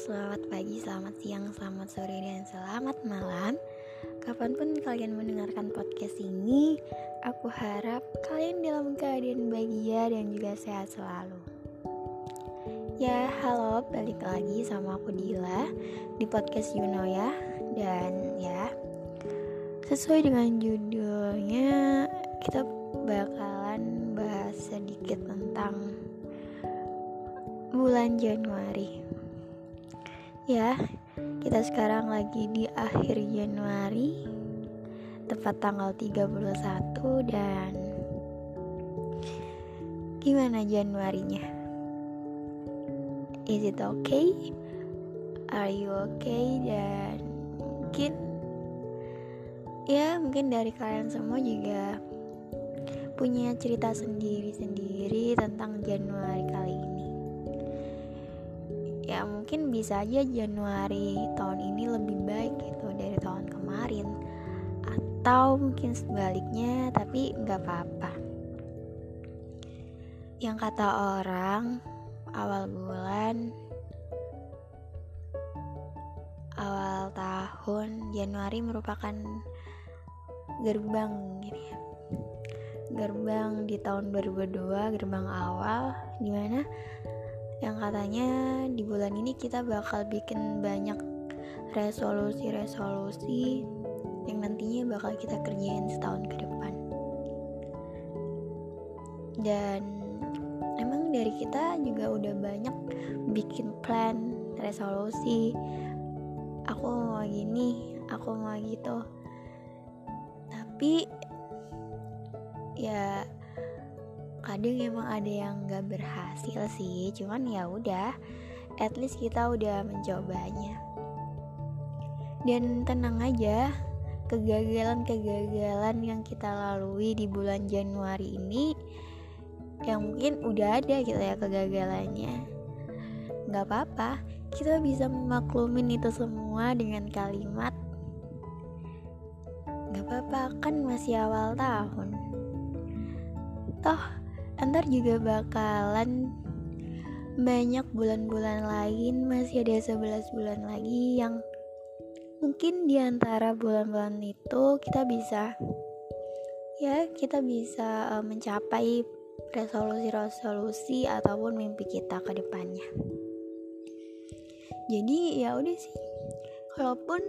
selamat sore, dan selamat malam. Kapan pun kalian mendengarkan podcast ini Aku harap kalian dalam keadaan bahagia dan juga sehat selalu. Ya, halo, balik lagi sama aku Dila Di podcast Yuno ya. Dan ya Sesuai dengan judulnya Kita bakalan bahas sedikit tentang bulan Januari Ya, kita sekarang lagi di akhir Januari Tepat tanggal 31 dan Gimana Januarinya? Is it okay? Are you okay? Dan mungkin Ya mungkin dari kalian semua juga Punya cerita sendiri-sendiri tentang Januari kali ya mungkin bisa aja Januari tahun ini lebih baik gitu dari tahun kemarin. Atau mungkin sebaliknya tapi nggak apa-apa. Yang kata orang awal bulan awal tahun Januari merupakan gerbang gitu ya. Gerbang di tahun 2022 gerbang awal di mana yang katanya di bulan ini kita bakal bikin banyak resolusi-resolusi yang nantinya bakal kita kerjain setahun ke depan. Dan emang dari kita juga udah banyak bikin plan resolusi. Aku mau gini aku mau gitu tapi ya kadang emang ada yang gak berhasil sih cuman ya udah at least kita udah mencobanya. Dan tenang aja kegagalan-kegagalan yang kita lalui di bulan Januari ini yang mungkin udah ada gitu ya kegagalannya. Nggak apa-apa kita bisa memaklumin itu semua dengan kalimat nggak apa-apa kan masih awal tahun. Toh ntar juga bakalan banyak bulan-bulan lain masih ada 11 bulan lagi yang mungkin di antara bulan-bulan itu kita bisa ya kita bisa uh, mencapai resolusi-resolusi ataupun mimpi kita ke depannya. Jadi ya udah sih. Kalaupun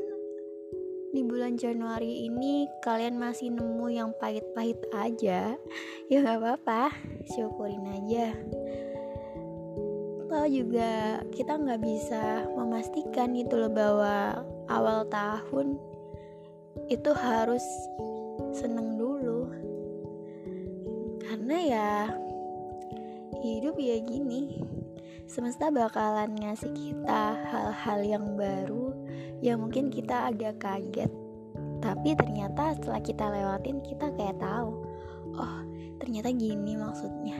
di bulan Januari ini kalian masih nemu yang pahit-pahit aja. Ya nggak apa-apa. Syukurin aja. Kalau juga kita nggak bisa memastikan itu loh bahwa awal tahun itu harus seneng dulu. Karena ya hidup ya gini semesta bakalan ngasih kita hal-hal yang baru ya mungkin kita agak kaget. Tapi ternyata setelah kita lewatin kita kayak tahu oh ternyata gini maksudnya.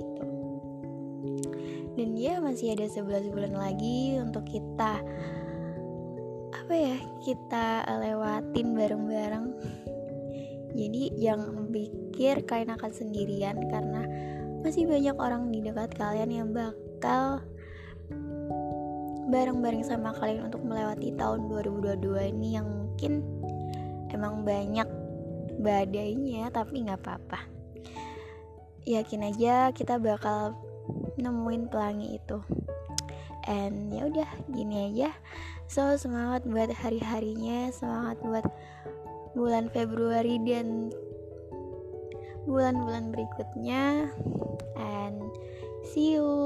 Gitu. Dan ya masih ada 11 bulan lagi untuk kita apa ya kita lewatin bareng-bareng. Jadi jangan pikir kalian akan sendirian karena masih banyak orang di dekat kalian yang bakal bareng-bareng sama kalian untuk melewati tahun 2022 ini yang mungkin emang banyak badainya tapi nggak apa-apa. Yakin aja kita bakal nemuin pelangi itu. And ya udah gini aja. So semangat buat hari-harinya semangat buat bulan Februari dan bulan-bulan berikutnya. And see you